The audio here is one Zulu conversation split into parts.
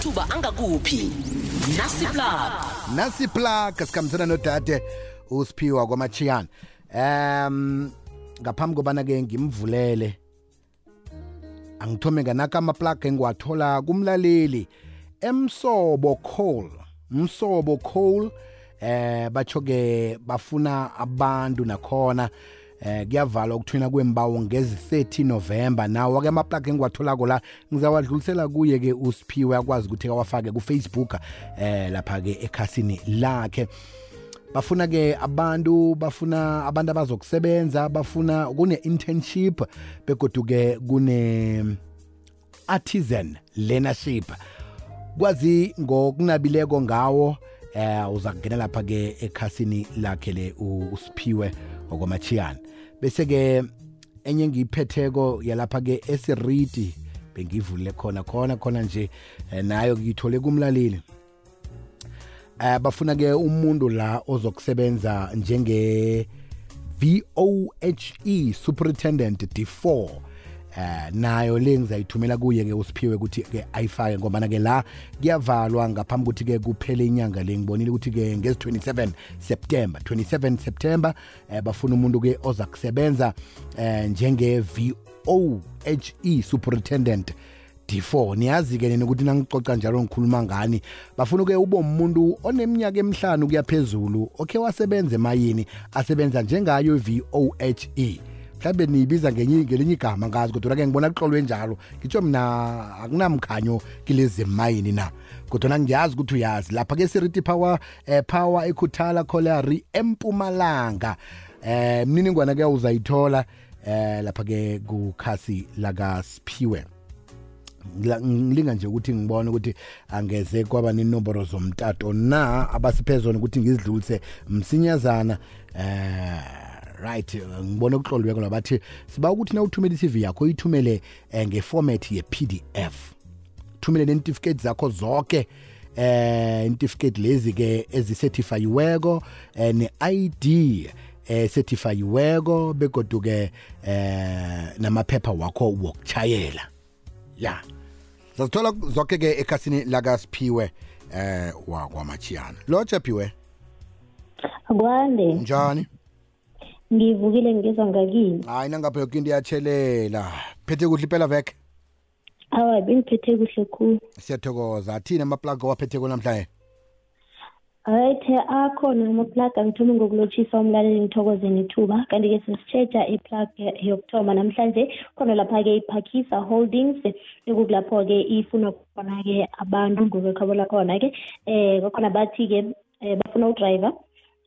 amathuba angakuphi? Nasi plug. Nasi plug sikhambisana nodade usiphiwa kwamachiyana um ngaphambi kobana ke ngimvulele angithome nganaka amaplug engiwathola kumlaleli emsobo coal. Msobo coal eh batsho ke bafuna abantu nakhona. Eh kuyavalwa ukuthwina kwembawo ngezi-30 November. Nawo ke amaplug engiwatholako la ngizawadlulisela kuye ke usiphiwe akwazi ukuthi awafake ku-Facebook eh lapha ke ekhasini lakhe. Bafuna ke abantu bafuna abantu abazokusebenza bafuna kune internship begodu ke kune artisan learnership. Kwazi ngokunabileko ngawo eh uza kungena lapha ke ekhasini lakhe le usiphiwe okwamachiyana bese ke enye ngiyiphetheko yalapha ke esiriti bengivulile khona khona khona nje eh, nayo ngiyithole kumlaleli. Eh bafuna ke umuntu la ozokusebenza njenge VOHE superintendent D4 eh nayo le ngizayithumela kuye ke usiphiwe ukuthi ke ayifake ngoba ke la kuyavalwa ngaphambi ukuthi ke kuphele inyanga le. Ngibonile ukuthi ke ngezi 27 September 27 September eh bafuna umuntu ke oza kusebenza eh njenge VOHE superintendent D4 niyazi ke nini ukuthi nangicoca njalo ngikhuluma ngani. Bafuna ke ube umuntu oneminyaka emihlanu kuyaphezulu okay wasebenza emayini asebenza njengayo VOHE mhlawumbe niyibiza ngelinye igama ngazi kodwa ke ngibona kuxolwe njalo ngitsho mina akunamkhanyo kilezi mayini na. Kodwana ngiyazi ukuthi uyazi lapha ke siriti power eh, power ekhuthala colliery empumalanga. Eh mniningwana ke uzayithola eh lapha ke kukhasi lakasiphiwe ngilinga nje ukuthi ngibone ukuthi angeze kwaba nenomboro zomtato na abasiphezona ukuthi ngizidlulise msinyazana eh right ngibona ukuhlolweko labathi siba ukuthi na uthumela i-CV yakho uyithumele eh, ngeformat ye-PDF thumele nentificate zakho zonke eh intificate lezi ke ezicertifyiweko eh, ne-ID eh certifyiweko begodu ke eh namaphepha wakho wokuchayela ya. Sizathola zonke ke ekhasini lakasiphiwe eh wakwamachiyana lo chaphiwe Kwande. Njani? Ngivukile ngizwa ngakini. hayi nangapha yoke into iyatshelela. Phethe kuhle impela veke Awa bengiphethe kuhle khulu. siyathokoza. Athini amaplug owaphethe namhlanje Ayithe akhona ama-plug angithome ngokulotshisa umlaleli ngithokoze nethuba. Kanti-ke sisitsheja i-plug yokuthoma. Namhlanje khona lapha-ke iphakisa holdings. Ekukulapho-ke ifuna khona-ke abantu ngokwekhabo lakhona-ke um kwakhona bathi-ke um bafuna udrayiva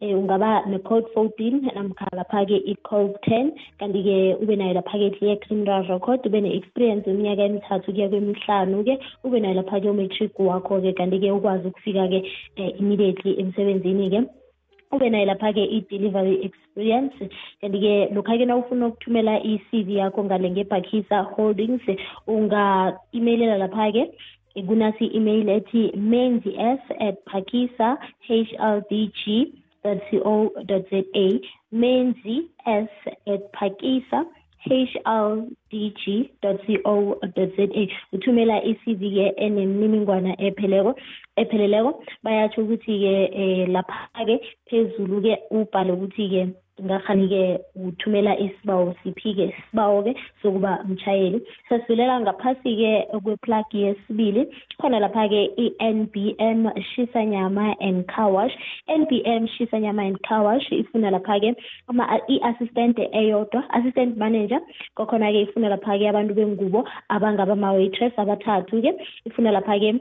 eh ungaba ne-code 14 namkha lapha-ke i-code ten. Kanti-ke ube nayo lapha-ke ye-criminal record ube ne-experience iminyaka emithathu kuya kwemihlanu-ke ube nayo lapha-ke umatric wakho-ke. Kanti-ke ukwazi ukufika-ke um immediately emsebenzini-ke. Ube nayo lapha-ke i-delivery experience. Kanti-ke lokha-ke na ufuna ukuthumela i-cv yakho ngale ngebhakisa holdings unga-emailela lapha-ke kunasi i-email ethi menzi s at pakisa hldg co.za menzi s at pakisa hldg.co.za uthumela i-CV-ke enemininingwana epheleko epheleleko. Bayatsho ukuthi-ke um lapha-ke phezulu-ke ubhale ukuthi-ke ngakhani-ke uthumela isibawo siphi-ke isibawo-ke sokuba mtshayeli sesivelela ngaphasi-ke kweplug yesibili. Khona lapha-ke i-nbm shisanyama and carwash nbm shisanyama and carwash ifuna lapha-ke i-assistant eyodwa assistant manager. Kwakhona-ke ifuna lapha-ke abantu bengubo abangaba ama-waitress abathathu-ke. Ifuna lapha-ke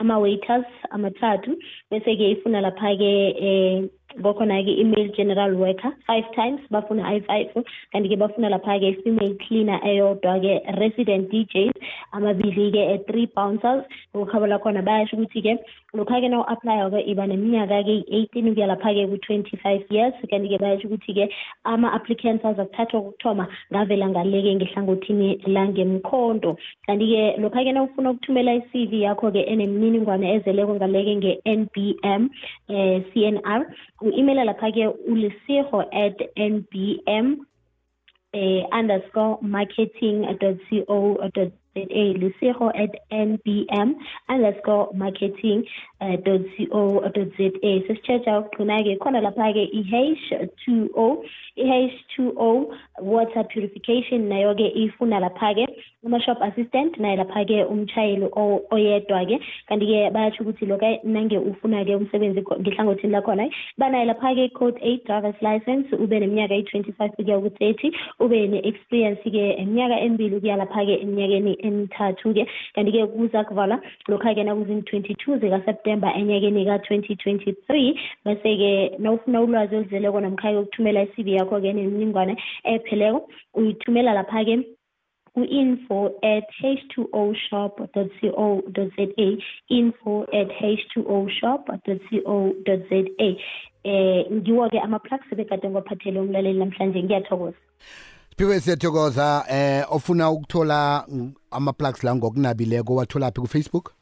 ama-waiters amathathu. Bese-ke ifuna lapha-ke um kwakhona-ke i-male general worker. Five times bafuna i-five kanti-ke bafuna lapha-ke female cleaner eyodwa-ke resident djs amabili-ke three bouncers. Ngokuhaba lakhona bayasho ukuthi-ke lokha-ke na u-aplya-ke iba neminyaka-ke i-eighteen ukuya lapha-ke ku-twenty-five years. Kanti-ke bayasho ukuthi-ke ama-applicants azakuthathwa kokuthoma ngavela ngale-ke ngehlangothini langemkhonto. Kanti-ke lokha-ke na ufuna ukuthumela i-cv yakho-ke enemininingwane ezeleko ngaleke nge-n b m um c n r u-emaila lapha-ke ulisiho at nbm eh underscore marketing co lesego at nbm underscore marketing uh, dot co dot za sesitshetsha ukugcina-ke khona lapha-ke i-h two o i-h two o water purification nayo-ke ifuna lapha-ke ama-shop assistant naye lapha-ke umshayeli oyedwa-ke. Kanti-ke bayatsho ukuthi lokho nange ufuna-ke umsebenzi ngehlangothini lakhona banaye lapha-ke code eight drivers license ube neminyaka eyi-twenty-five kuya ku-thirty ube ne-experience-ke iminyaka emibili kuya lapha-ke eminyakeni emithathu-ke kanti-ke kuza kuvala lokha-ke nakuzini-22 zikaseptemba enyakeni ka-2023 bese-ke nawufuna ulwazi oluzeleko namkha-ke ukuthumela i-cv yakho-ke nemininingwane epheleko uyithumela lapha-ke ku-info at h t o shop co z a info at h o shop c o z a. Um ngiwo-ke ama-plugs begade ngwaphathele umlaleli namhlanje. Ngiyathokoza. Siphiwe siyathokoza eh ofuna ukuthola ama-plugs la ngokunabileko watholaphi ku-facebook?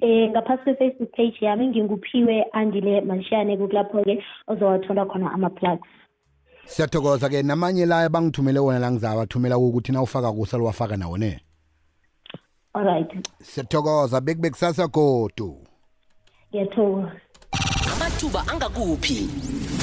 Eh ngaphasi kwe-facebook page yami nginguphiwe andile mashane kulapho-ke ozowathola khona ama-plugs siyathokoza-ke. Namanye la bangithumele wona la ngizawathumela ukuthi na ufaka kusa liwafaka nawo ne? Alright siyathokoza. Bekube kusasa godu. Ngiyathokoza. Amathuba angakuphi?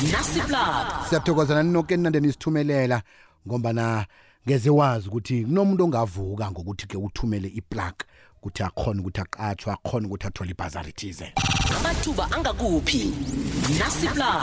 Nasiplug siyathokoza naninoke ninande nisithumelela ngombana ngeze wazi ukuthi kunomuntu ongavuka ngokuthi-ke uthumele iplug ukuthi akhona ukuthi aqatshwe akhona ukuthi athole ibhazarithize amathuba angakuphi? Nasiplug